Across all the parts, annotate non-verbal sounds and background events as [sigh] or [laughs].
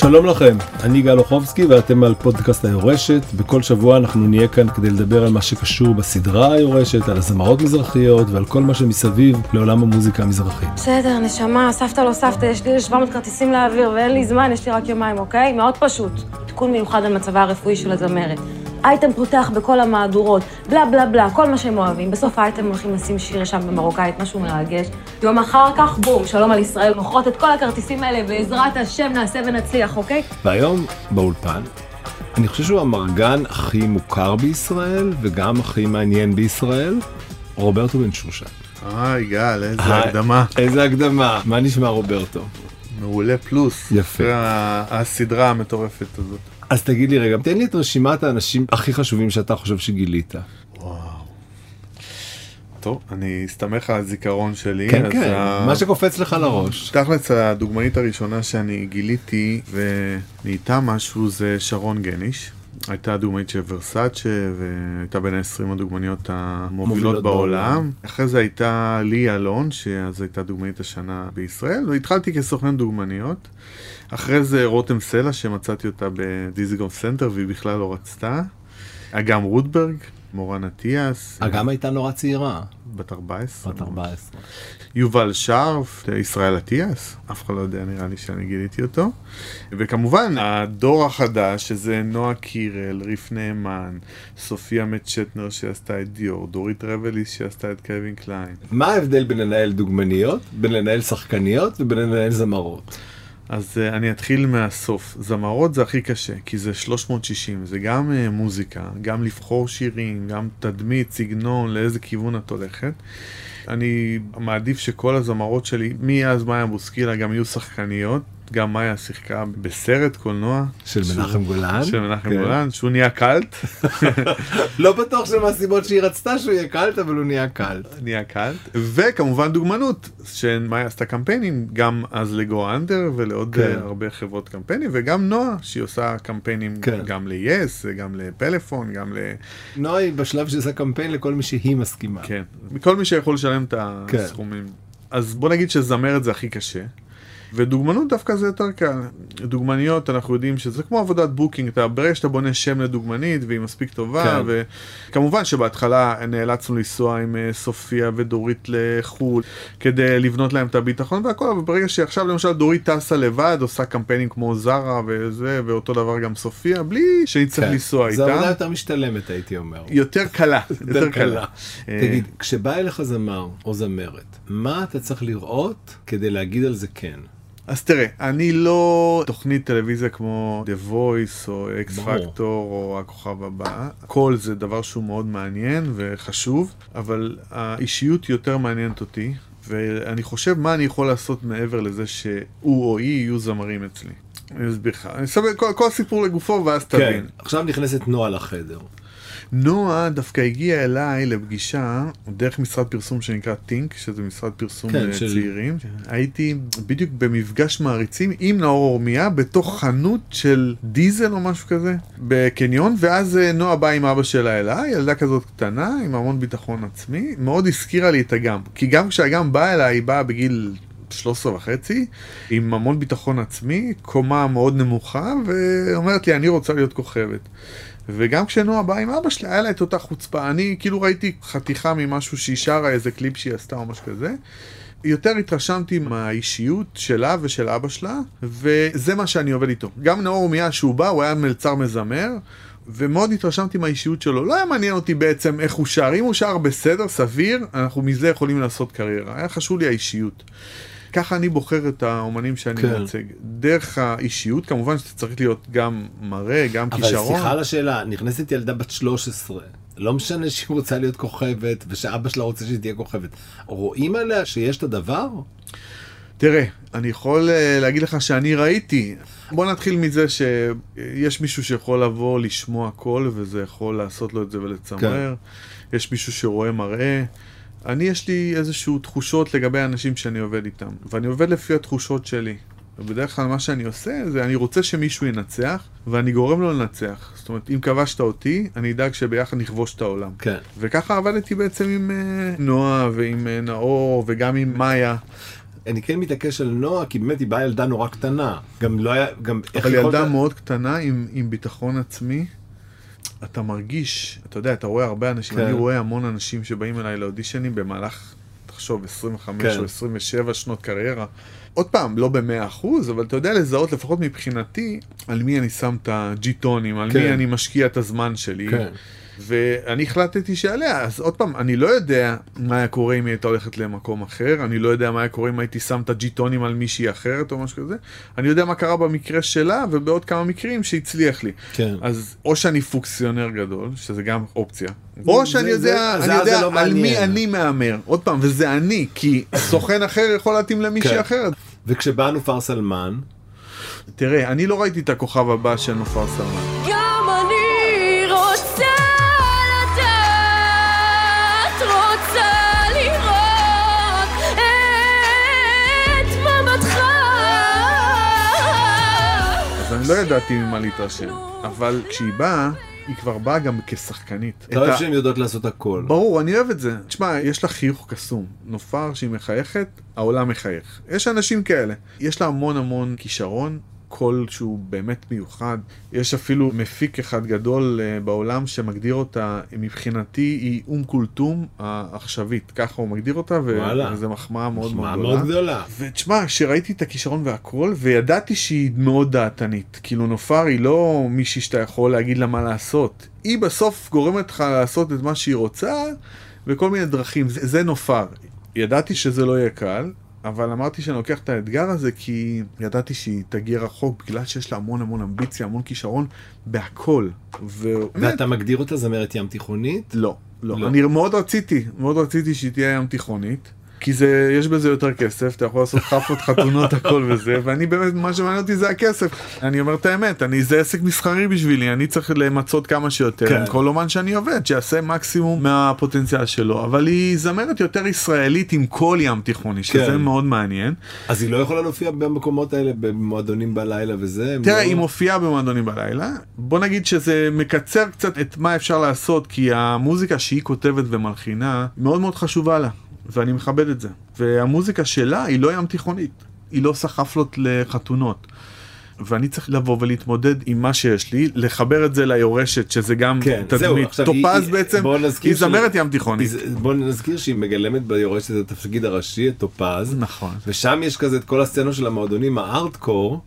שלום לכם, אני גל אוחובסקי ואתם על פודקאסט היורשת. בכל שבוע אנחנו נהיה כאן כדי לדבר על מה שקשור בסדרה היורשת, על הזמרות מזרחיות ועל כל מה שמסביב לעולם המוזיקה המזרחית. בסדר, נשמה, סבתא לא סבתא, יש לי 700 כרטיסים להעביר ואין לי זמן, יש לי רק יומיים, אוקיי? מאוד פשוט. תיקון מיוחד על מצבה הרפואי של הזמרת. אייטם פותח בכל המהדורות, בלה בלה בלה, כל מה שהם אוהבים. בסוף האייטם הולכים לשים שיר שם במרוקאית, משהו מרגש. יום אחר כך, בום, שלום על ישראל, מוכרות את כל הכרטיסים האלה, בעזרת השם נעשה ונצליח, אוקיי? והיום באולפן, אני חושב שהוא המרגן הכי מוכר בישראל וגם הכי מעניין בישראל, רוברטו בן שושן. היי גל, איזה. הקדמה. איזה הקדמה, מה נשמע רוברטו? מעולה פלוס. יפה. הסדרה המטורפת הזאת. אז תגיד לי רגע, תן לי את רשימת האנשים הכי חשובים שאתה חושב שגילית. טוב, אני אסתמך על הזיכרון שלי. כן, כן, ה- מה שקופץ לך לראש. תכלס הדוגמנית הראשונה שאני גיליתי ונהייתה משהו זה שרון גניש. הייתה דוגמנית של ורסאצ'ה והייתה בין ה-20 הדוגמניות המובילות מובילות בעולם. בעולם. אחרי זה הייתה לי אלון, שאז הייתה דוגמנית השנה בישראל, והתחלתי כסוכן דוגמניות. אחרי זה רותם סלע, שמצאתי אותה בדיזיגוף סנטר והיא בכלל לא רצתה. אגם רוטברג, מורן אטיאס, אגם הייתה נורא צעירה, בת 14. בת 14. יובל שרף, ישראל אטיאס, אף אחד לא יודע נראה לי שאני גיליתי אותו. וכמובן הדור החדש שזה נועה קירל, ריף נאמן, סופיה מצ'טנר שעשתה את דיור, דורית רבליס שעשתה את קווין קליין. מה ההבדל בין לנהל דוגמניות, בין לנהל שחקניות ובין לנהל זמרות? אז uh, אני אתחיל מהסוף. זמרות זה הכי קשה, כי זה 360, זה גם uh, מוזיקה, גם לבחור שירים, גם תדמית, סגנון, לאיזה כיוון את הולכת. אני מעדיף שכל הזמרות שלי, מאז מאיה בוסקילה, גם יהיו שחקניות. גם מאיה שיחקה בסרט קולנוע. של מנחם גולן? של מנחם כן. גולן, שהוא נהיה קאלט. [laughs] לא בטוח שמהסיבות שהיא רצתה שהוא יהיה קלט, אבל הוא נהיה קלט. נהיה קאלט. וכמובן דוגמנות, שמאיה עשתה קמפיינים, גם אז לגו אנדר ולעוד כן. הרבה חברות קמפיינים, וגם נועה, שהיא עושה קמפיינים כן. גם ל-yes, גם לפלאפון, גם ל... נועה היא בשלב שעושה קמפיין לכל מי שהיא מסכימה. כן. מכל מי שיכול לשלם את. הסכומים. אז בוא נגיד שזמרת זה הכי קשה. ודוגמנות דווקא זה יותר קל. דוגמניות אנחנו יודעים שזה כמו עבודת בוקינג, אתה ברגע שאתה בונה שם לדוגמנית והיא מספיק טובה, כן. וכמובן שבהתחלה נאלצנו לנסוע עם אה, סופיה ודורית לחו"ל כדי לבנות להם את הביטחון והכל, אבל ברגע שעכשיו למשל דורית טסה לבד, עושה קמפיינים כמו זרה וזה, ואותו דבר גם סופיה, בלי שנצטרך כן. לנסוע זו עבודה איתה. יותר משתלמת הייתי אומר. יותר קלה, [laughs] יותר קלה. אה, תגיד, כשבא אליך זמר או זמרת, מה אתה צריך לראות כדי להגיד על זה כן? אז תראה, אני לא תוכנית טלוויזיה כמו The Voice או X. Factor או הכוכב הבא. כל זה דבר שהוא מאוד מעניין וחשוב, אבל האישיות יותר מעניינת אותי, ואני חושב מה אני יכול לעשות מעבר לזה שהוא או היא יהיו זמרים אצלי. אני אסביר לך, אני אסביר כל, כל סיפור לגופו ואז כן. תבין. עכשיו נכנסת נועה לחדר. נועה דווקא הגיעה אליי לפגישה דרך משרד פרסום שנקרא טינק, שזה משרד פרסום כן, כן, של- צעירים. הייתי בדיוק במפגש מעריצים עם נאור אורמיה בתוך חנות של דיזל או משהו כזה בקניון, ואז אה, נועה באה עם אבא שלה אליי, ילדה כזאת קטנה עם המון ביטחון עצמי, מאוד הזכירה לי את אגם. כי גם כשאגם באה אליי, היא באה בגיל 13 וחצי, עם המון ביטחון עצמי, קומה מאוד נמוכה, ואומרת לי, אני רוצה להיות כוכבת. וגם כשנועה באה עם אבא שלה, היה לה את אותה חוצפה. אני כאילו ראיתי חתיכה ממשהו שהיא שרה, איזה קליפ שהיא עשתה או משהו כזה. יותר התרשמתי מהאישיות שלה ושל אבא שלה, וזה מה שאני עובד איתו. גם נאור אורמיה, שהוא בא, הוא היה מלצר מזמר, ומאוד התרשמתי מהאישיות שלו. לא היה מעניין אותי בעצם איך הוא שר. אם הוא שר בסדר, סביר, אנחנו מזה יכולים לעשות קריירה. היה חשוב לי האישיות. ככה אני בוחר את האומנים שאני כן. מייצג. דרך האישיות, כמובן שאתה צריך להיות גם מראה, גם אבל כישרון. סליחה על השאלה, נכנסת ילדה בת 13, לא משנה שהיא רוצה להיות כוכבת ושאבא שלה רוצה שהיא תהיה כוכבת. רואים עליה שיש את הדבר? תראה, אני יכול אה, להגיד לך שאני ראיתי. בוא נתחיל מזה שיש מישהו שיכול לבוא לשמוע קול וזה יכול לעשות לו את זה ולצמרר. כן. יש מישהו שרואה מראה. אני יש לי איזשהו תחושות לגבי האנשים שאני עובד איתם, ואני עובד לפי התחושות שלי. ובדרך כלל מה שאני עושה זה אני רוצה שמישהו ינצח, ואני גורם לו לנצח. זאת אומרת, אם כבשת אותי, אני אדאג שביחד נכבוש את העולם. כן. וככה עבדתי בעצם עם אה, נועה ועם אה, נאור וגם עם מאיה. אני כן מתעקש על נועה, כי באמת היא באה ילדה נורא קטנה. גם לא היה, גם אבל יכולת- ילדה מאוד קטנה עם, עם ביטחון עצמי. אתה מרגיש, אתה יודע, אתה רואה הרבה אנשים, כן. אני רואה המון אנשים שבאים אליי לאודישנים במהלך, תחשוב, 25 כן. או 27 שנות קריירה. עוד פעם, לא במאה אחוז, אבל אתה יודע לזהות, לפחות מבחינתי, על מי אני שם את הג'יטונים, על כן. מי אני משקיע את הזמן שלי. כן. ואני החלטתי שעליה, אז עוד פעם, אני לא יודע מה היה קורה אם היא הייתה הולכת למקום אחר, אני לא יודע מה היה קורה אם הייתי שם את הג'יטונים על מישהי אחרת או משהו כזה, אני יודע מה קרה במקרה שלה ובעוד כמה מקרים שהצליח לי. כן. אז או שאני פוקסיונר גדול, שזה גם אופציה, או זה- שאני יודע, זה- אני זה יודע לא על מי. אני מהמר, עוד פעם, וזה אני, כי סוכן אחר יכול להתאים למישהי כן. אחרת. וכשבאנו פר סלמן, תראה, אני לא ראיתי את הכוכב הבא של נופר סלמן. לא ידעתי ממה להתרשם, אבל כשהיא באה, היא כבר באה גם כשחקנית. אתה אוהב שהן יודעות לעשות הכל. ברור, אני אוהב את זה. תשמע, יש לה חיוך קסום. נופר שהיא מחייכת, העולם מחייך. יש אנשים כאלה. יש לה המון המון כישרון. קול שהוא באמת מיוחד. יש אפילו מפיק אחד גדול uh, בעולם שמגדיר אותה, מבחינתי היא אום כולתום העכשווית, ככה הוא מגדיר אותה, וואלה. וזו מחמאה מאוד מחמאה מאוד מאוד גדולה. גדולה. ותשמע, כשראיתי את הכישרון והכל, וידעתי שהיא מאוד דעתנית. כאילו נופר היא לא מישהי שאתה יכול להגיד לה מה לעשות. היא בסוף גורמת לך לעשות את מה שהיא רוצה, בכל מיני דרכים. זה, זה נופר. ידעתי שזה לא יהיה קל, אבל אמרתי שאני לוקח את האתגר הזה כי ידעתי שהיא תגיע רחוק, בגלל שיש לה המון המון אמביציה, המון כישרון בהכל. ו... ואתה מגדיר אותה זמרת ים תיכונית? לא, לא. לא. אני מאוד רציתי, מאוד רציתי שהיא תהיה ים תיכונית. כי זה, יש בזה יותר כסף, אתה יכול לעשות חפות, חתונות, הכל וזה, ואני באמת, מה שמעניין אותי זה הכסף. אני אומר את האמת, אני, זה עסק מסחרי בשבילי, אני צריך למצות כמה שיותר, כן. כל אומן שאני עובד, שיעשה מקסימום מהפוטנציאל שלו, אבל היא זמרת יותר ישראלית עם קול ים תיכוני, שזה כן. מאוד מעניין. אז היא לא יכולה להופיע במקומות האלה, במועדונים בלילה וזה? תראה, לא- היא מופיעה במועדונים בלילה. בוא נגיד שזה מקצר קצת את מה אפשר לעשות, כי המוזיקה שהיא כותבת ומלחינה מאוד מאוד חשובה לה, ואני מכבד את זה. והמוזיקה שלה היא לא ים תיכונית, היא לא עושה חפלות לחתונות. ואני צריך לבוא ולהתמודד עם מה שיש לי, לחבר את זה ליורשת, שזה גם כן, זהו, תדמית. היא- טופז היא- בעצם, היא ש- זמרת ים תיכונית. בוא נזכיר שהיא מגלמת ביורשת את התפקיד הראשי, את טופז. נכון. ושם יש כזה את כל הסצנות של המועדונים הארדקור.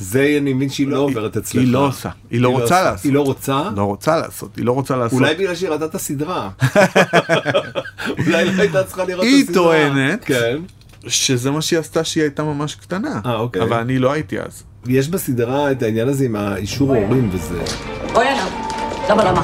זה אני מבין שהיא לא עוברת אצלך. היא לא עושה, היא לא רוצה עושה. לעשות. היא לא רוצה? לא רוצה לעשות, היא לא רוצה לעשות. אולי בגלל שהיא ראתה את הסדרה. [laughs] אולי לא הייתה צריכה לראות את היא הסדרה. טוענת. כן. שזה מה שהיא עשתה שהיא הייתה ממש קטנה. אה, אוקיי. אבל אני לא הייתי אז. יש בסדרה את העניין הזה עם האישור הורים וזה. בואי הנה. למה למה?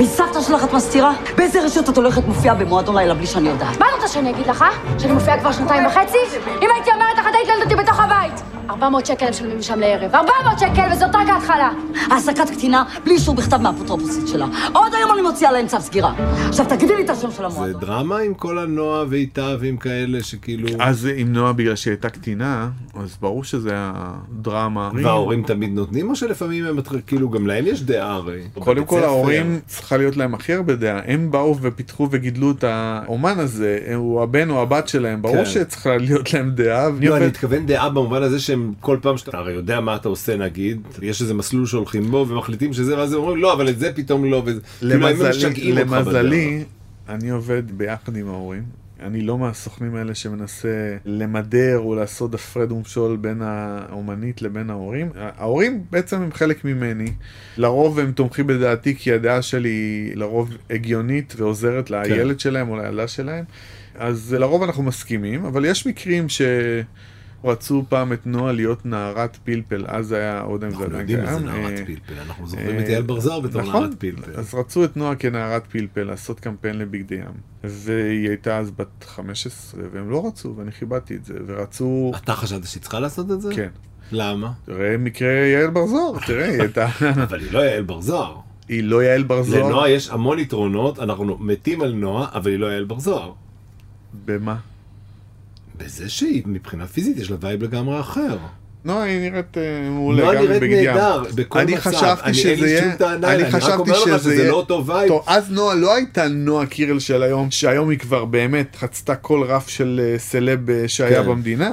מסבתא שלך את מסתירה? באיזה רשות את הולכת מופיעה במועדון לילה בלי שאני יודעת? מה את רוצה שאני אגיד לך? אה? שאני מופיעה כבר שנתיים וחצי? אם הייתי אומרת לך, את היית לילד אותי בתוך הבית. 400 שקל הם משלמים שם לערב. 400 שקל, וזאת רק ההתחלה. העסקת קטינה בלי אישור בכתב מהאפוטרופוסית שלה. עוד היום אני מוציאה להם צו סגירה. עכשיו תגידי לי את השם של זה המועדון. דרמה עם כל הנועה ואיתה ועם כאלה שכאילו... אז עם נועה בגלל שהיא הייתה קטינה, אז ברור שזה היה דרמה. וההורים תמיד נותנים או שלפעמים הם כאילו גם להם יש דעה הרי. קודם כל. ההורים צריכה להיות להם הכי הרבה דעה. הם באו ופיתחו וגידלו את האומן הזה, הוא הבן או הבת שלהם, ברור כן. שצריכה להיות להם דעה. ואני לא, אני מתכוון דעה במובן הזה שהם כל פעם שאתה הרי יודע מה אתה עושה נגיד, יש איזה מסלול שהולכים בו ומחליטים שזה ואז הם אומרים לא אבל את זה פתאום לא. וזה- כאילו, למזלי, למזלי, אני עובד ביחד עם ההורים. אני לא מהסוכנים האלה שמנסה למדר או לעשות הפרד ומשול בין האומנית לבין ההורים. ההורים בעצם הם חלק ממני. לרוב הם תומכים בדעתי כי הדעה שלי היא לרוב הגיונית ועוזרת לילד שלהם או לילדה שלהם. אז לרוב אנחנו מסכימים, אבל יש מקרים ש... רצו פעם את נועה להיות נערת פלפל, אז זה היה עוד אם זה אנחנו עדיין יודעים מה זה קיים. נערת אה, פלפל, אנחנו זוכרים אה, את יעל בר זוהר בתור נכון, נערת פלפל. אז רצו את נועה כנערת פלפל לעשות קמפיין לבגדי ים. והיא הייתה אז בת 15, והם לא רצו, ואני כיבדתי את זה, ורצו... אתה חשבת שהיא צריכה לעשות את זה? כן. למה? תראה מקרה יעל בר זוהר, תראה, היא הייתה... [laughs] אבל היא לא יעל בר זוהר. היא לא יעל בר זוהר. לנועה יש המון יתרונות, אנחנו מתים על נועה, אבל היא לא יעל בר זוהר. במה? בזה שהיא מבחינה פיזית יש לה וייב לגמרי אחר. נועה היא נראית אה, מעולה, נועה גם נראית בבגד ים. נהדר, בכל אני מצב. חשבתי אני- שזה יהיה, טענה אליה, אני אני רק חשבתי אומר לך שזה שזה יהיה, לא אותו וייב. טוב, אז נועה לא הייתה נועה קירל של היום, שהיום היא כבר באמת חצתה כל רף של אה, סלב אה, שהיה כן. במדינה.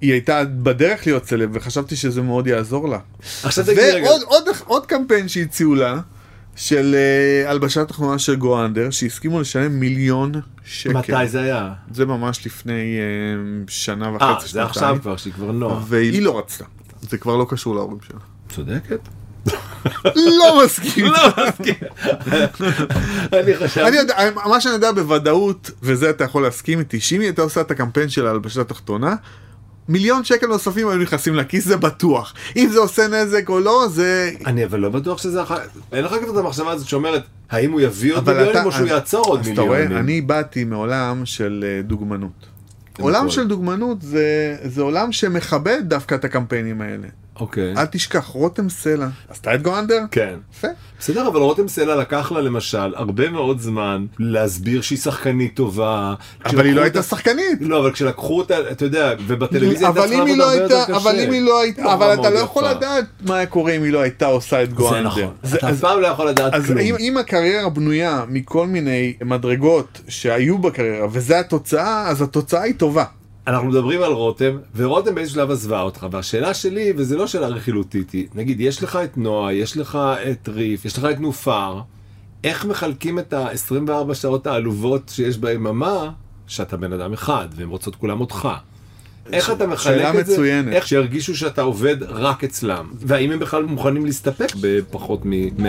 היא הייתה בדרך להיות סלב, וחשבתי שזה מאוד יעזור לה. עכשיו תגיד רגע, ועוד עוד, עוד קמפיין שהציעו לה, של אה, הלבשת תחתונה של גואנדר, שהסכימו לשלם מיליון שקל. מתי זה היה? זה ממש לפני אה, שנה וחצי, אה, זה שנתיים. עכשיו כבר, שהיא כבר נועה. והיא לא רצתה. זה כבר לא קשור להורים שלה. צודקת? לא מסכים. לא מסכים. אני חשבתי... אני יודע, מה שאני יודע בוודאות, וזה אתה יכול להסכים איתי, שאם היא הייתה עושה את הקמפיין של ההלבשה התחתונה, מיליון שקל נוספים היו נכנסים לכיס, זה בטוח. אם זה עושה נזק או לא, זה... אני אבל לא בטוח שזה אחר... אין לך כבר את המחשבה הזאת שאומרת, האם הוא יביא עוד מיליונים אתה- או שהוא יעצור עוד מיליונים? אני באתי מעולם של אה, דוגמנות. עולם הכל. של דוגמנות זה, זה עולם שמכבד דווקא את הקמפיינים האלה. אוקיי. אל תשכח, רותם סלע. עשתה את גואנדר? כן. יפה. בסדר, אבל רותם סלע לקח לה למשל הרבה מאוד זמן להסביר שהיא שחקנית טובה. אבל היא לא הייתה שחקנית. לא, אבל כשלקחו אותה, אתה יודע, ובטלוויזיה הייתה אבל צריכה לעבוד לא הרבה הייתה, יותר אבל קשה. אם היא לא הייתה, בחורה אבל אתה לא יכול. לדעת מה היה קורה אם היא לא הייתה עושה את גואנדר. זה נכון. אתה אז- אף פעם לא יכול לדעת אז כלום. אם, אם הקריירה בנויה מכל מיני מדרגות שהיו בקריירה, וזה התוצאה, אז התוצאה היא טובה. אנחנו מדברים על רותם, ורותם באיזשהו שלב עזבה אותך, והשאלה שלי, וזה לא שאלה רכילותית, היא, נגיד, יש לך את נועה, יש לך את ריף, יש לך את נופר, איך מחלקים את ה-24 שעות העלובות שיש ביממה, שאתה בן אדם אחד, והן רוצות כולם אותך? איך אתה מחלק שאלה את זה? מצוינת. איך שירגישו שאתה עובד רק אצלם? והאם הם בכלל מוכנים להסתפק בפחות מ-100%?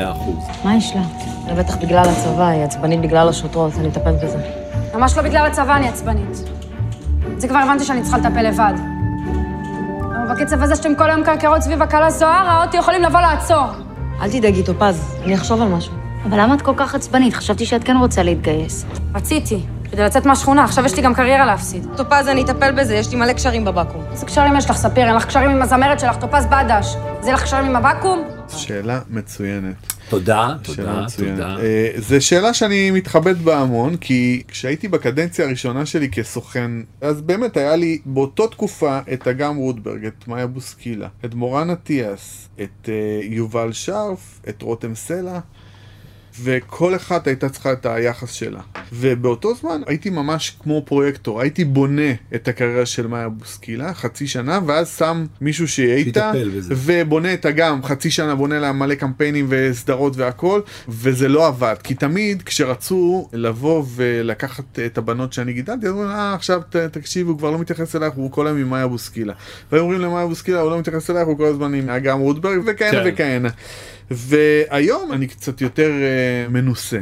מה יש לה? זה בטח בגלל הצבא, היא עצבנית בגלל השוטרות, אני מטפלת בזה. ממש לא בגלל הצבא אני עצבנית. זה כבר הבנתי שאני צריכה לטפל לבד. אבל בקצב הזה שאתם כל היום קרקרות סביב הקלה זוהרה, אותי יכולים לבוא לעצור. אל תדאגי, טופז, אני אחשוב על משהו. אבל למה את כל כך עצבנית? חשבתי שאת כן רוצה להתגייס. רציתי, כדי לצאת מהשכונה, עכשיו יש לי גם קריירה להפסיד. טופז, אני אטפל בזה, יש לי מלא קשרים בבקו"ם. איזה קשרים יש לך, ספיר? אין לך קשרים עם הזמרת שלך, טופז בדש. זה לך קשרים עם הבקו"ם? שאלה מצוינת. תודה, תודה. תודה. אה, זו שאלה שאני מתחבט בה המון, כי כשהייתי בקדנציה הראשונה שלי כסוכן, אז באמת היה לי באותו תקופה את אגם רודברג, את מאיה בוסקילה, את מורן אטיאס, את אה, יובל שרף, את רותם סלע. וכל אחת הייתה צריכה את היחס שלה. ובאותו זמן הייתי ממש כמו פרויקטור, הייתי בונה את הקריירה של מאיה בוסקילה חצי שנה, ואז שם מישהו שיהיה איתה. ובונה את אגם, חצי שנה בונה לה מלא קמפיינים וסדרות והכל, וזה לא עבד, כי תמיד כשרצו לבוא ולקחת את הבנות שאני גידלתי, אז אומרים, אה, עכשיו ת, תקשיב, הוא כבר לא מתייחס אלייך, הוא כל היום עם מאיה בוסקילה. והיו אומרים למאיה בוסקילה, הוא לא מתייחס אלייך, הוא כל הזמן עם אגם רודברג, וכהנה כן. וכהנה. והיום אני קצת יותר אה, מנוסה.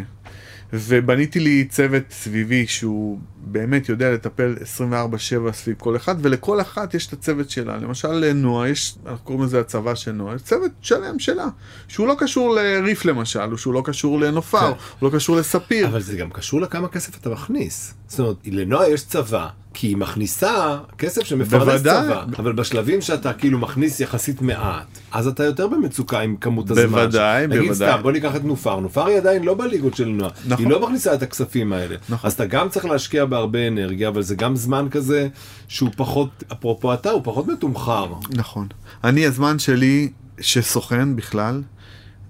ובניתי לי צוות סביבי שהוא באמת יודע לטפל 24/7 סביב כל אחד, ולכל אחת יש את הצוות שלה. למשל לנועה, יש, אנחנו קוראים לזה הצבא של נועה, יש צוות שלם שלה, שהוא לא קשור לריף למשל, או שהוא לא קשור לנופר, כן. הוא לא קשור לספיר. אבל זה גם קשור לכמה כסף אתה מכניס. זאת אומרת, לנועה יש צבא, כי היא מכניסה כסף שמפרנס בוודאי. צבא, אבל בשלבים שאתה כאילו מכניס יחסית מעט, אז אתה יותר במצוקה עם כמות הזמן. בוודאי, נגיד בוודאי. סתם, בוא ניקח את נופר, נופר היא עדיין לא בליגות של נועה, נכון. היא לא מכניסה את הכספים האלה. נכון. אז אתה גם צריך להשקיע בהרבה אנרגיה, אבל זה גם זמן כזה שהוא פחות, אפרופו אתה, הוא פחות מתומחר. נכון. אני, הזמן שלי, שסוכן בכלל,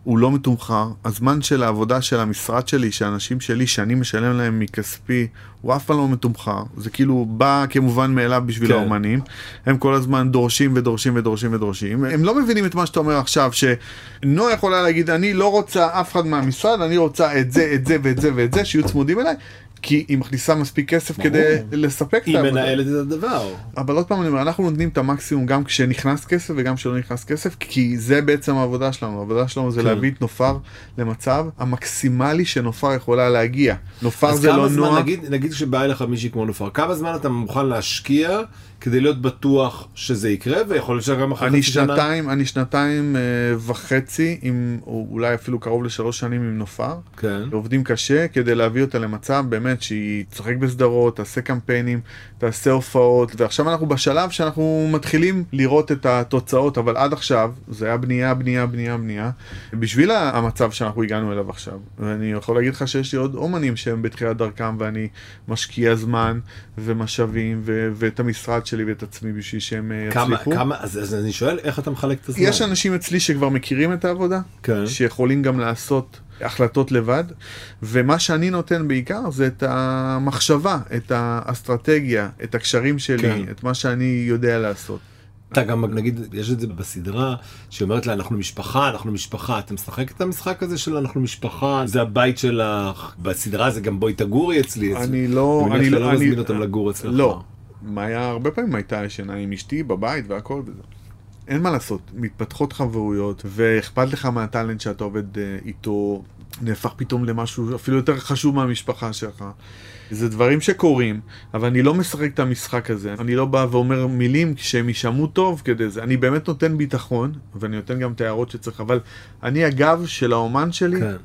הוא לא מתומחר. הזמן של העבודה של המשרד שלי, שאנשים שלי, שאני משלם להם מכספי, הוא אף פעם לא מתומחר. זה כאילו בא כמובן מאליו בשביל כן. האומנים. הם כל הזמן דורשים ודורשים ודורשים ודורשים. הם לא מבינים את מה שאתה אומר עכשיו, שנועה יכולה להגיד, אני לא רוצה אף אחד מהמשרד, אני רוצה את זה, את זה ואת זה ואת זה, שיהיו צמודים אליי. כי היא מכניסה מספיק כסף ברור. כדי לספק את היא העבודה. מנהלת את הדבר. אבל עוד פעם אני אומר, אנחנו נותנים את המקסימום גם כשנכנס כסף וגם כשלא נכנס כסף, כי זה בעצם העבודה שלנו. העבודה שלנו זה כן. להביא את נופר למצב המקסימלי שנופר יכולה להגיע. נופר אז זה כמה לא זמן, נועה. נגיד, נגיד שבא אליך מישהי כמו נופר, כמה זמן אתה מוכן להשקיע כדי להיות בטוח שזה יקרה, ויכול להיות שגם אחרי חצי שנה... שנתיים, אני שנתיים אה, וחצי, עם, או אולי אפילו קרוב לשלוש שנים עם נופר. כן. עובדים קשה כדי להביא אותה למצב באמת שהיא תשחק בסדרות, תעשה קמפיינים, תעשה הופעות, ועכשיו אנחנו בשלב שאנחנו מתחילים לראות את התוצאות, אבל עד עכשיו זה היה בנייה, בנייה, בנייה, בנייה, בשביל המצב שאנחנו הגענו אליו עכשיו. ואני יכול להגיד לך שיש לי עוד אומנים שהם בתחילת דרכם ואני משקיע זמן ומשאבים ו- ואת המשרד שלי ואת עצמי בשביל שהם אה, כמה, יצליחו. כמה, אז, אז אני שואל איך אתה מחלק את הזמן. יש אנשים אצלי שכבר מכירים את העבודה, כן. שיכולים גם לעשות החלטות לבד, ומה שאני נותן בעיקר זה את המחשבה, את האסטרטגיה, את הקשרים שלי, כן. את מה שאני יודע לעשות. אתה גם, נגיד, יש את זה בסדרה, שאומרת לה, אנחנו משפחה, אנחנו משפחה. אתה משחק את המשחק הזה של אנחנו משפחה, זה הבית שלך. בסדרה זה גם בואי תגורי אצלי. אני לא, אני מניח שאתה לא, מזמין אותם לגור אצלך. לא. מאיה הרבה פעמים הייתה ישנה עם אשתי בבית והכל וזה. אין מה לעשות, מתפתחות חברויות, ואכפת לך מהטאלנט שאתה עובד אה, איתו, נהפך פתאום למשהו אפילו יותר חשוב מהמשפחה שלך. זה דברים שקורים, אבל אני לא משחק את המשחק הזה. אני לא בא ואומר מילים שהם יישמעו טוב כדי זה. אני באמת נותן ביטחון, ואני נותן גם את ההערות שצריך, אבל אני הגב של האומן שלי. כן.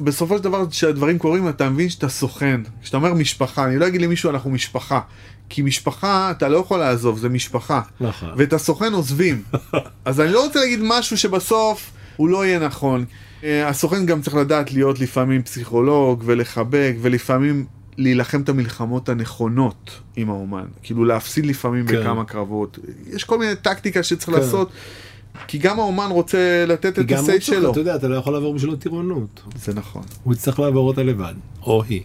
בסופו של דבר, כשהדברים קורים, אתה מבין שאתה סוכן. כשאתה אומר משפחה, אני לא אגיד למישהו אנחנו משפחה. כי משפחה, אתה לא יכול לעזוב, זה משפחה. נכון. ואת הסוכן עוזבים. [laughs] אז אני לא רוצה להגיד משהו שבסוף הוא לא יהיה נכון. אה, הסוכן גם צריך לדעת להיות לפעמים פסיכולוג ולחבק, ולפעמים להילחם את המלחמות הנכונות עם האומן. כאילו להפסיד לפעמים כן. בכמה קרבות. יש כל מיני טקטיקה שצריך כן. לעשות. כי גם האומן רוצה לתת את ה side שלו. אתה יודע, אתה לא יכול לעבור בשבילו טירונות. זה נכון. הוא יצטרך לעבור אותה לבד. או היא.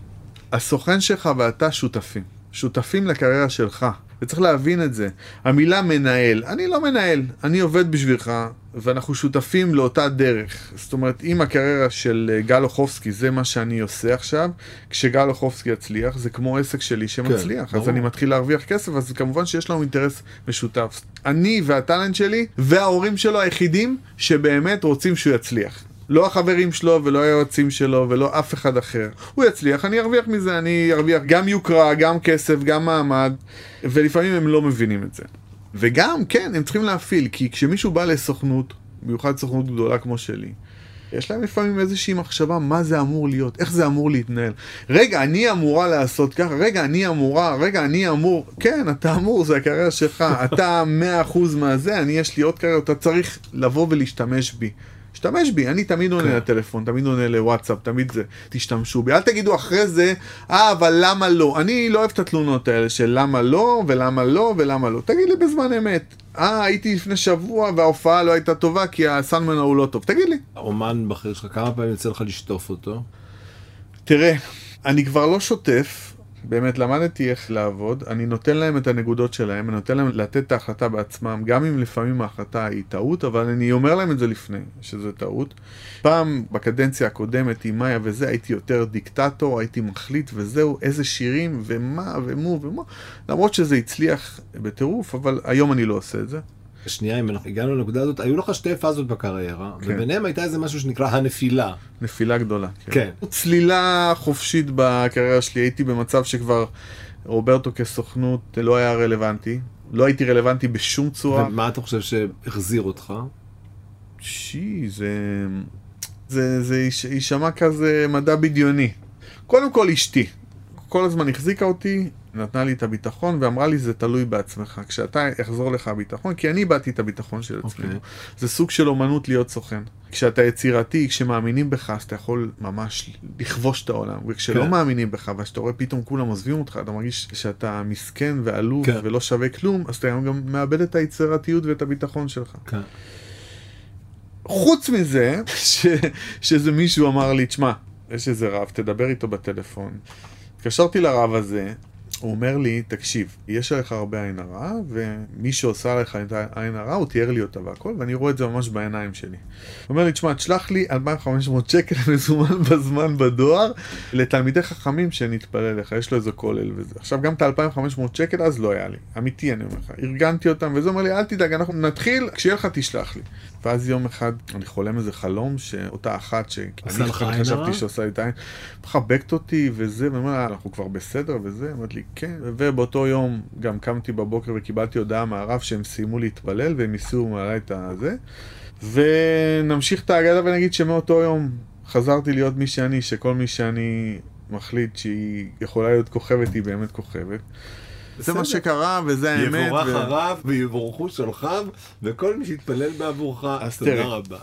הסוכן שלך ואתה שותפים. שותפים לקריירה שלך. וצריך להבין את זה. המילה מנהל, אני לא מנהל, אני עובד בשבילך, ואנחנו שותפים לאותה דרך. זאת אומרת, אם הקריירה של אה, גל אוחובסקי זה מה שאני עושה עכשיו, כשגל אוחובסקי יצליח, זה כמו עסק שלי שמצליח. אז ברור. אני מתחיל להרוויח כסף, אז כמובן שיש לנו אינטרס משותף. אני והטאלנט שלי, וההורים שלו היחידים שבאמת רוצים שהוא יצליח. לא החברים שלו ולא היועצים שלו ולא אף אחד אחר. הוא יצליח, אני ארוויח מזה, אני ארוויח גם יוקרה, גם כסף, גם מעמד, ולפעמים הם לא מבינים את זה. וגם, כן, הם צריכים להפעיל, כי כשמישהו בא לסוכנות, במיוחד סוכנות גדולה כמו שלי, יש להם לפעמים איזושהי מחשבה מה זה אמור להיות, איך זה אמור להתנהל. רגע, אני אמורה לעשות ככה, רגע, אני אמורה, רגע, אני אמור, כן, אתה אמור, זה הקריירה שלך, אתה 100% מהזה, אני יש לי עוד קריירה, אתה צריך לבוא ולהשתמש בי. תשתמש בי, אני תמיד עונה כן. לטלפון, תמיד עונה לוואטסאפ, תמיד זה, תשתמשו בי. אל תגידו אחרי זה, אה, אבל למה לא? אני לא אוהב את התלונות האלה של למה לא, ולמה לא, ולמה לא. תגיד לי בזמן אמת. אה, הייתי לפני שבוע וההופעה לא הייתה טובה כי הסאונדמן ההוא לא טוב. תגיד לי. האומן בכיר שלך, כמה פעמים יוצא לך לשטוף אותו? תראה, אני כבר לא שוטף, באמת למדתי איך לעבוד, אני נותן להם את הנקודות שלהם, אני נותן להם לתת את ההחלטה בעצמם, גם אם לפעמים ההחלטה היא טעות, אבל אני אומר להם את זה לפני, שזה טעות. פעם, בקדנציה הקודמת עם מאיה וזה, הייתי יותר דיקטטור, הייתי מחליט וזהו, איזה שירים ומה ומו ומו, למרות שזה הצליח בטירוף, אבל היום אני לא עושה את זה. שנייה, אם אנחנו הגענו לנקודה הזאת, היו לך שתי פאזות בקריירה, כן. וביניהם הייתה איזה משהו שנקרא הנפילה. נפילה גדולה. כן. צלילה חופשית בקריירה שלי, הייתי במצב שכבר רוברטו כסוכנות לא היה רלוונטי. לא הייתי רלוונטי בשום צורה. ומה אתה חושב שהחזיר אותך? שי, זה... זה, זה ייש- יישמע כזה מדע בדיוני. קודם כל אשתי. כל הזמן החזיקה אותי, נתנה לי את הביטחון ואמרה לי זה תלוי בעצמך. כשאתה יחזור לך הביטחון, כי אני איבדתי את הביטחון של עצמי. אוקיי. זה סוג של אומנות להיות סוכן. כשאתה יצירתי, כשמאמינים בך, אז אתה יכול ממש לכבוש את העולם. וכשלא כן. מאמינים בך, ואתה רואה פתאום כולם עוזבים אותך, אתה מרגיש שאתה מסכן ועלוב כן. ולא שווה כלום, אז אתה גם מאבד את היצירתיות ואת הביטחון שלך. כן. חוץ מזה, [laughs] ש, שזה מישהו אמר לי, תשמע, יש איזה רב, תדבר איתו בטלפון. התקשרתי לרב הזה, הוא אומר לי, תקשיב, יש עליך הרבה עין הרע, ומי שעושה עליך את העין הרע, הוא תיאר לי אותה והכל, ואני רואה את זה ממש בעיניים שלי. הוא אומר לי, תשמע, תשלח לי 2,500 שקל [laughs] מזומן בזמן בדואר, לתלמידי חכמים שנתפלל לך, יש לו איזה כולל וזה. עכשיו, גם את ה-2,500 שקל אז לא היה לי, אמיתי אני אומר לך. ארגנתי אותם, וזה אומר לי, אל תדאג, אנחנו נתחיל, כשיהיה לך תשלח לי. ואז יום אחד אני חולם איזה חלום שאותה אחת שאני? חשבתי שעושה לי את העין, מחבקת אותי וזה, ואומר לה, אנחנו כבר בסדר וזה, אמרת לי, כן, ובאותו יום גם קמתי בבוקר וקיבלתי הודעה מהרב שהם סיימו להתפלל והם הסירו מעלי את הזה, ונמשיך את האגדה ונגיד שמאותו יום חזרתי להיות מי שאני, שכל מי שאני מחליט שהיא יכולה להיות כוכבת, היא באמת כוכבת. זה מה. שקרה וזה האמת. יבורך ו- הרב ויבורכו שולחיו, וכל מי שיתפלל בעבורך. אז תודה. רבה.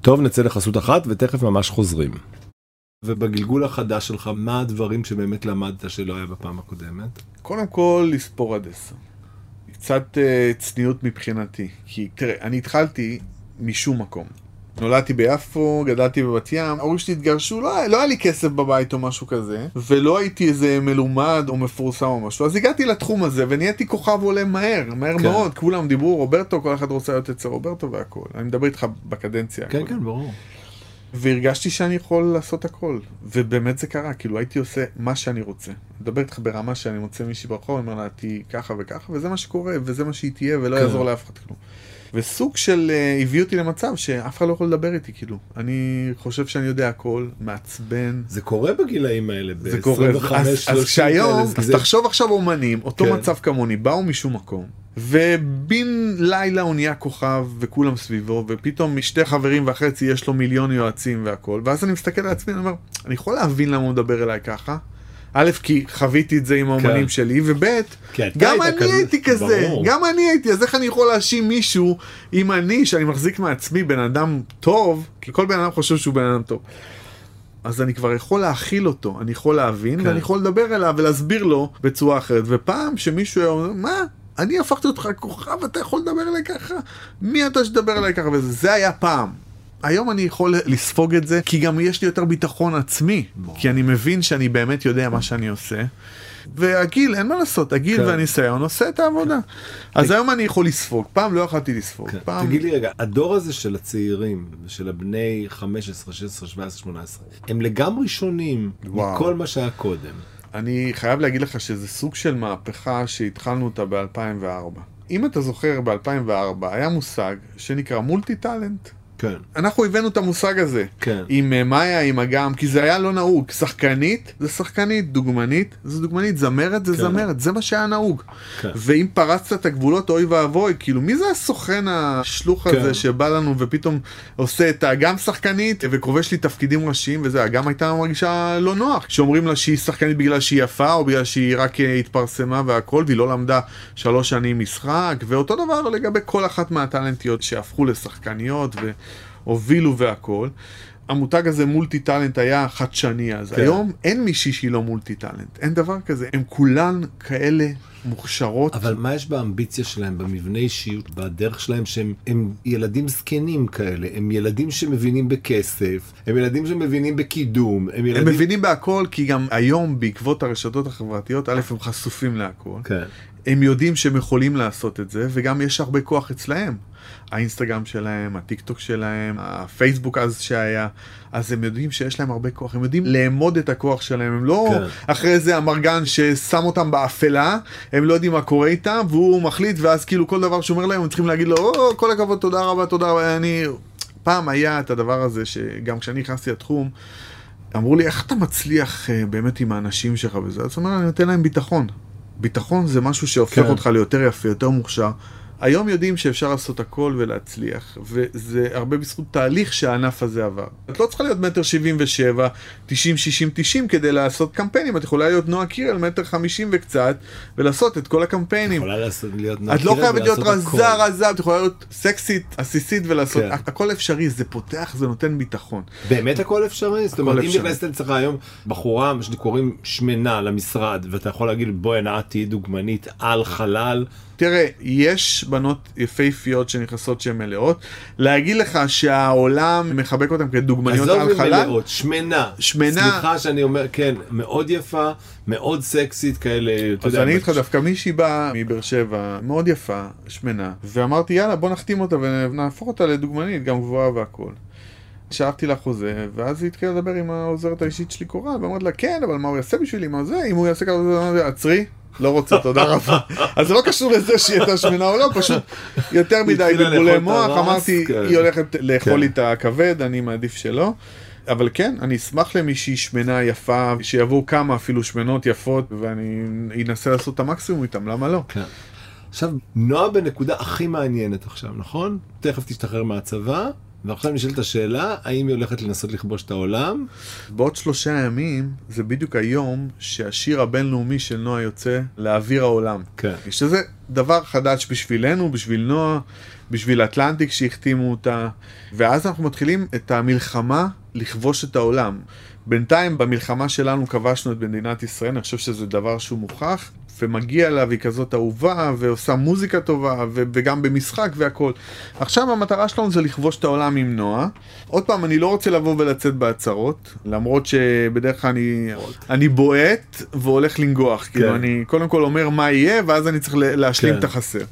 טוב, נצא לחסות אחת, ותכף ממש חוזרים. ובגלגול החדש שלך, מה הדברים שבאמת למדת שלא היה בפעם הקודמת? קודם כל לספור עד עשר. קצת אה, צניעות מבחינתי. כי תראה, אני התחלתי משום מקום. נולדתי ביפו, גדלתי בבת ים, ההורים שלי התגרשו, לא, לא היה לי כסף בבית או משהו כזה, ולא הייתי איזה מלומד או מפורסם או משהו, אז הגעתי לתחום הזה ונהייתי כוכב עולה מהר, מהר כן. מאוד, כולם דיברו רוברטו, כל אחד רוצה להיות אצל רוברטו והכל. אני מדבר איתך בקדנציה. כן. כן, ברור. והרגשתי שאני יכול לעשות הכל, ובאמת זה קרה, כאילו הייתי עושה מה שאני רוצה. מדבר איתך ברמה שאני מוצא מישהי ברחוב, אומר לה, תהיי ככה וככה, וזה מה שקורה, וזה מה שהיא תהיה, ולא כן. יעזור לאף אחד כלום. וסוג של uh, הביא אותי למצב שאף אחד לא יכול לדבר איתי, כאילו. אני חושב שאני יודע הכל, מעצבן. זה קורה בגילאים האלה, זה קורה, ב-25, אז, 30 אז כשהיום, כאלה, אז זה- תחשוב עכשיו אומנים, אותו כן. מצב כמוני, באו משום מקום, ובן לילה הוא נהיה כוכב, וכולם סביבו, ופתאום משתי חברים וחצי יש לו מיליון יועצים והכל, ואז אני מסתכל על עצמי, אני אומר, אני יכול להבין למה הוא מדבר אליי ככה. א', כי חוויתי את זה עם האומנים כן. שלי, וב', אתה גם אני כזה- הייתי כזה, ברור. גם אני הייתי, אז איך אני יכול להאשים מישהו אם אני, שאני מחזיק מעצמי בן אדם טוב, כי כל בן אדם חושב שהוא בן אדם טוב. אז אני כבר יכול להכיל אותו, אני יכול להבין, כן. ואני יכול לדבר אליו ולהסביר לו בצורה אחרת. ופעם שמישהו היה אומר, מה? אני הפכתי אותך כוכב, אתה יכול לדבר אליי ככה? מי אתה שתדבר אליי ככה? וזה זה היה פעם. היום אני יכול לספוג את זה, כי גם יש לי יותר ביטחון עצמי. כי אני מבין שאני באמת יודע מה שאני עושה. והגיל, אין מה לעשות, הגיל כן. והניסיון עושה את העבודה. אז היום אני יכול לספוג, פעם לא יכלתי לספוג. כן. פעם... תגיד לי רגע, הדור הזה של הצעירים, של הבני 15, 16, 17, 18, הם לגמרי שונים וואו. מכל מה שהיה קודם. אני חייב להגיד לך שזה סוג של מהפכה שהתחלנו אותה ב-2004. אם אתה זוכר, ב-2004 היה מושג שנקרא מולטי טאלנט. כן. אנחנו הבאנו את המושג הזה. כן. עם אה, מאיה, עם אגם, כי זה היה לא נהוג. שחקנית זה שחקנית, דוגמנית זה דוגמנית, זמרת זה כן. זמרת, זה מה שהיה נהוג. כן. ואם פרצת את הגבולות, אוי ואבוי, כאילו, מי זה הסוכן השלוח כן. הזה שבא לנו ופתאום עושה את האגם שחקנית וכובש לי תפקידים ראשיים וזה, אגם הייתה מרגישה לא נוח. שאומרים לה שהיא שחקנית בגלל שהיא יפה, או בגלל שהיא רק אה, התפרסמה והכל, והיא לא למדה שלוש שנים משחק, ואותו דבר לגבי כל אחת מהטאלנטיות שהפכו לשחקניות והובילו והכל. המותג הזה מולטי טאלנט היה חדשני אז. כן. היום אין מישהי שהיא לא מולטי טאלנט, אין דבר כזה. הם כולן כאלה מוכשרות. אבל מה יש באמביציה שלהם, במבנה אישיות, בדרך שלהם, שהם הם ילדים זקנים כאלה, הם ילדים שמבינים בכסף, הם ילדים שמבינים בקידום, הם הם ילדים... מבינים בהכל, כי גם היום בעקבות הרשתות החברתיות, א', הם חשופים להכל. כן. הם יודעים שהם יכולים לעשות את זה, וגם יש הרבה כוח אצלהם. האינסטגרם שלהם, הטיק טוק שלהם, הפייסבוק אז שהיה, אז הם יודעים שיש להם הרבה כוח, הם יודעים לאמוד את הכוח שלהם, הם לא כן. אחרי איזה אמרגן ששם אותם באפלה, הם לא יודעים מה קורה איתם, והוא מחליט, ואז כאילו כל דבר שהוא אומר להם, הם צריכים להגיד לו, או, כל הכבוד, תודה רבה, תודה רבה, אני... פעם היה את הדבר הזה, שגם כשאני נכנסתי לתחום, אמרו לי, איך אתה מצליח אה, באמת עם האנשים שלך וזה? אז הוא אומר, אני נותן להם ביטחון. ביטחון זה משהו שהופך כן. אותך ליותר יפה, יותר מוכשר. היום יודעים שאפשר לעשות הכל ולהצליח, וזה הרבה בזכות תהליך שהענף הזה עבר. את לא צריכה להיות מטר שבעים ושבע, תשעים, שישים, תשעים כדי לעשות קמפיינים, את יכולה להיות נועה קירל מטר חמישים וקצת, ולעשות את כל הקמפיינים. יכולה לעשות, להיות את לא חייבת להיות. רזה רזה, את יכולה להיות סקסית, עסיסית ולעשות, כן. הכל אפשרי, זה פותח, זה נותן ביטחון. באמת הכל אפשרי? זאת אומרת, אם. נכנסת אצלך היום בחורה, מה שקוראים שמנה למשרד, ואתה יכול להגיד, בואי נא תהיי דוגמנית על חלל, תראה, יש בנות יפהפיות שנכנסות שהן מלאות. להגיד לך שהעולם מחבק אותן כדוגמניות עזוב על חלל? ממלאות, שמנה. שמנה. סליחה שאני אומר, כן, מאוד יפה, מאוד סקסית כאלה, אז. אני אגיד לך דווקא מישהי באה מבאר שבע, מאוד יפה, שמנה, ואמרתי יאללה בוא נחתים אותה ונהפוך אותה לדוגמנית, גם גבוהה והכל. שלחתי לה חוזה, ואז היא התחילה לדבר עם העוזרת האישית שלי קורה, ואמרתי לה כן, אבל מה הוא יעשה בשבילי, מה זה, אם הוא יעשה כזה, עצרי. לא רוצה, תודה רבה. אז זה לא קשור לזה שהיא הייתה שמנה או לא, פשוט יותר מדי בלבולי מוח, אמרתי, כן. היא הולכת לאכול כן. לי את הכבד, אני מעדיף שלא. אבל כן, אני אשמח למישהי שמנה יפה, שיבואו כמה אפילו שמנות יפות, ואני אנסה לעשות את המקסימום איתם, למה לא? כן. עכשיו, נועה בנקודה הכי מעניינת עכשיו, נכון? תכף תשתחרר מהצבא, ועכשיו נשאלת השאלה, האם היא הולכת לנסות לכבוש את העולם? בעוד שלושה ימים, זה בדיוק היום שהשיר הבינלאומי של נועה יוצא לאוויר העולם. כן. שזה דבר חדש בשבילנו, בשביל נועה, בשביל אטלנטיק שהחתימו אותה, ואז אנחנו מתחילים את המלחמה לכבוש את העולם. בינתיים במלחמה שלנו כבשנו את מדינת ישראל, אני חושב שזה דבר שהוא מוכח. ומגיע לה והיא כזאת אהובה ועושה מוזיקה טובה ו- וגם במשחק והכל. עכשיו המטרה שלנו זה לכבוש את העולם עם נועה. עוד פעם, אני לא רוצה לבוא ולצאת בהצהרות, למרות שבדרך כלל אני, אני בועט והולך לנגוח. כן. כאילו אני קודם כל אומר מה יהיה ואז אני צריך להשלים כן. את החסר.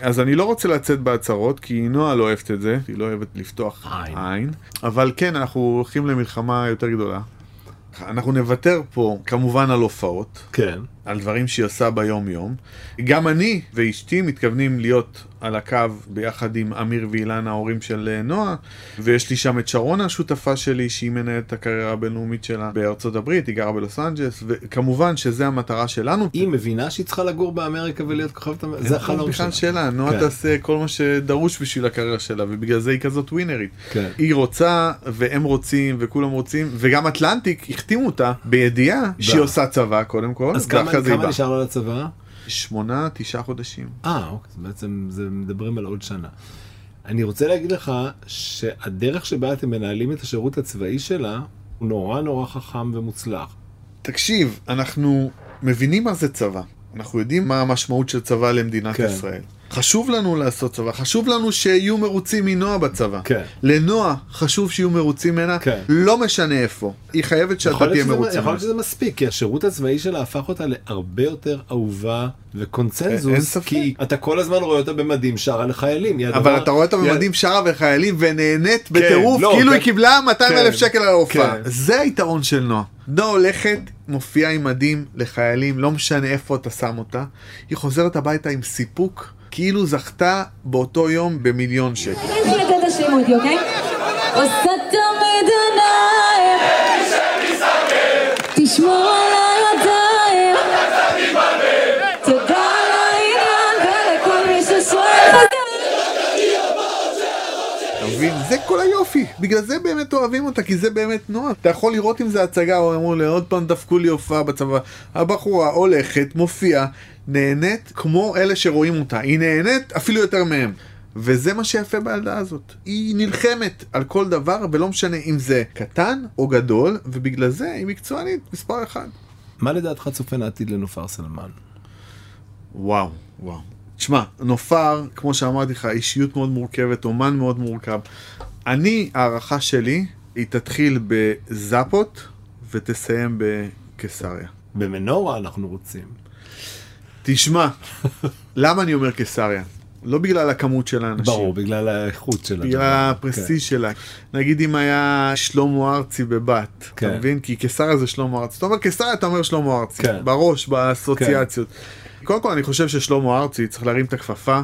אז אני לא רוצה לצאת בהצהרות, כי נועה לא אוהבת את זה, היא לא אוהבת לפתוח עין. עין. אבל כן, אנחנו הולכים למלחמה יותר גדולה. אנחנו נוותר פה כמובן על הופעות, כן. על דברים שהיא עושה ביום יום. גם אני ואשתי מתכוונים להיות על הקו ביחד עם אמיר ואילן ההורים של אה, נועה, ויש לי שם את שרונה השותפה שלי שהיא מנהלת את הקריירה הבינלאומית שלה בארצות הברית, היא גרה בלוס אנג'לס, וכמובן שזה המטרה שלנו. היא מבינה שהיא צריכה לגור באמריקה ולהיות כוכבת. זה החלום בכלל שלה. שלה, נועה כן. תעשה כל מה שדרוש בשביל הקריירה שלה, ובגלל זה היא כזאת ווינרית. כן. היא רוצה, והם רוצים, וכולם רוצים, וגם אטלנטיק החתימו אותה בידיעה שהיא עושה צבא קודם כל, אז כמה, כמה. נשאר לה לצבא? שמונה, תשעה חודשים. אה, אוקיי, אז בעצם זה מדברים על עוד שנה. אני רוצה להגיד לך שהדרך שבה אתם מנהלים את השירות הצבאי שלה הוא נורא נורא חכם ומוצלח. תקשיב, אנחנו מבינים מה זה צבא. אנחנו יודעים מה המשמעות של צבא למדינת כן. ישראל. חשוב לנו לעשות צבא, חשוב לנו שיהיו מרוצים מנועה בצבא. כן. לנועה חשוב שיהיו מרוצים ממנה, כן. לא משנה איפה. היא חייבת שאתה תהיה מרוצה יכול. להיות שזה מספיק, כי השירות הצבאי שלה הפך אותה להרבה יותר אהובה אין וקונצנזוס, ספק. כי אתה כל הזמן רואה אותה במדים שרה לחיילים. אבל הדבר- אתה רואה אותה במדים שרה וחיילים ונהנית בטירוף, לא, כאילו כן. היא קיבלה 200 אלף כן. שקל על ההופעה. כן. זה היתרון של נועה. נועה הולכת, מופיעה עם מדים לחיילים, לא משנה איפה אתה שם אותה. היא חוזרת הביתה עם סיפוק, כאילו זכתה באותו יום במיליון שקל. אוקיי? תשמור זה כל היופי. בגלל זה באמת אוהבים אותה, כי זה באמת נועה. אתה יכול לראות אם זה הצגה, או אמרו לי, עוד פעם דפקו לי הופעה בצבא. הבחורה הולכת, מופיעה, נהנית כמו אלה שרואים אותה. היא נהנית אפילו יותר מהם. וזה מה שיפה בילדה הזאת. היא נלחמת על כל דבר, ולא משנה אם זה קטן או גדול, ובגלל זה היא מקצוענית מספר אחד. מה לדעתך צופן העתיד לנופר סלמן? וואו, וואו. תשמע, נופר, כמו שאמרתי לך, אישיות מאוד מורכבת, אומן מאוד מורכב. אני, הערכה שלי, היא תתחיל בזאפות ותסיים בקיסריה. במנורה אנחנו רוצים. תשמע, [laughs] למה אני אומר קיסריה? לא בגלל הכמות של האנשים. ברור, בגלל האיכות של בגלל הפרסטיז' שלה. נגיד אם היה שלמה ארצי בבת, כן. אתה מבין? כי קיסריה זה שלמה ארצי. אתה אומר קיסריה, אתה אומר שלמה ארצי. כן. בראש, באסוציאציות. קודם כל אני חושב ששלמה ארצי צריך להרים את הכפפה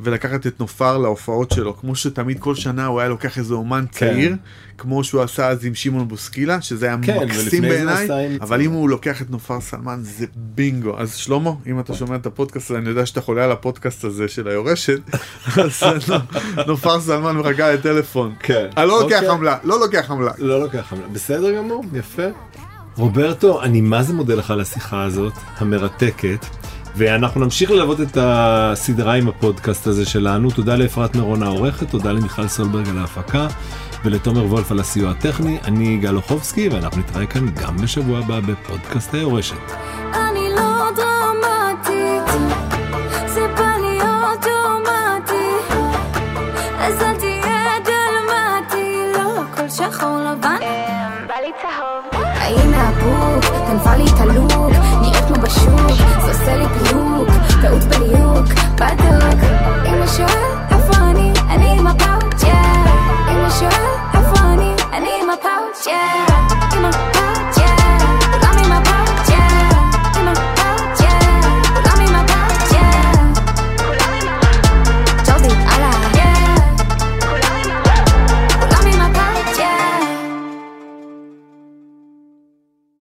ולקחת את נופר להופעות שלו, כמו שתמיד כל שנה הוא היה לוקח איזה אומן צעיר, כמו שהוא עשה אז עם שמעון בוסקילה, שזה היה כן, מקסים בעיניי, אבל אם הוא לוקח את נופר סלמן זה בינגו. אז שלמה, אם אתה שומע את הפודקאסט הזה, אני יודע שאתה חולה על הפודקאסט הזה של היורשת, [laughs] אז נופר סלמן מחכה לטלפון. כן. אני לא לוקח אוקיי. עמלה, לא לוקח עמלה. לא לוקח חמלה. בסדר גמור, יפה. רוברטו, אני מה זה מודה לך על השיחה הזאת, המרתקת. ואנחנו נמשיך ללוות את הסדרה עם הפודקאסט הזה שלנו. תודה לאפרת מירון העורכת, תודה למיכל סולברג על ההפקה, ולתומר וולף על הסיוע הטכני. אני יגאל אוחובסקי, ואנחנו נתראה כאן גם בשבוע הבא בפודקאסט היורשת. אני לא דרמטית, זה בא לי אוטומטי, אז אל תהיה דרמטי, לא הכל שחור לבן. בא לי צהוב. הנה הבוק, גנבה לי את הלוק, בשוק, זה עושה לי פיוק, טעות בליוק, בדוק. אם הוא שואל איפה אני, אני עם הפאוץ', יא. אם הוא שואל איפה אני, אני עם הפאוץ', יא.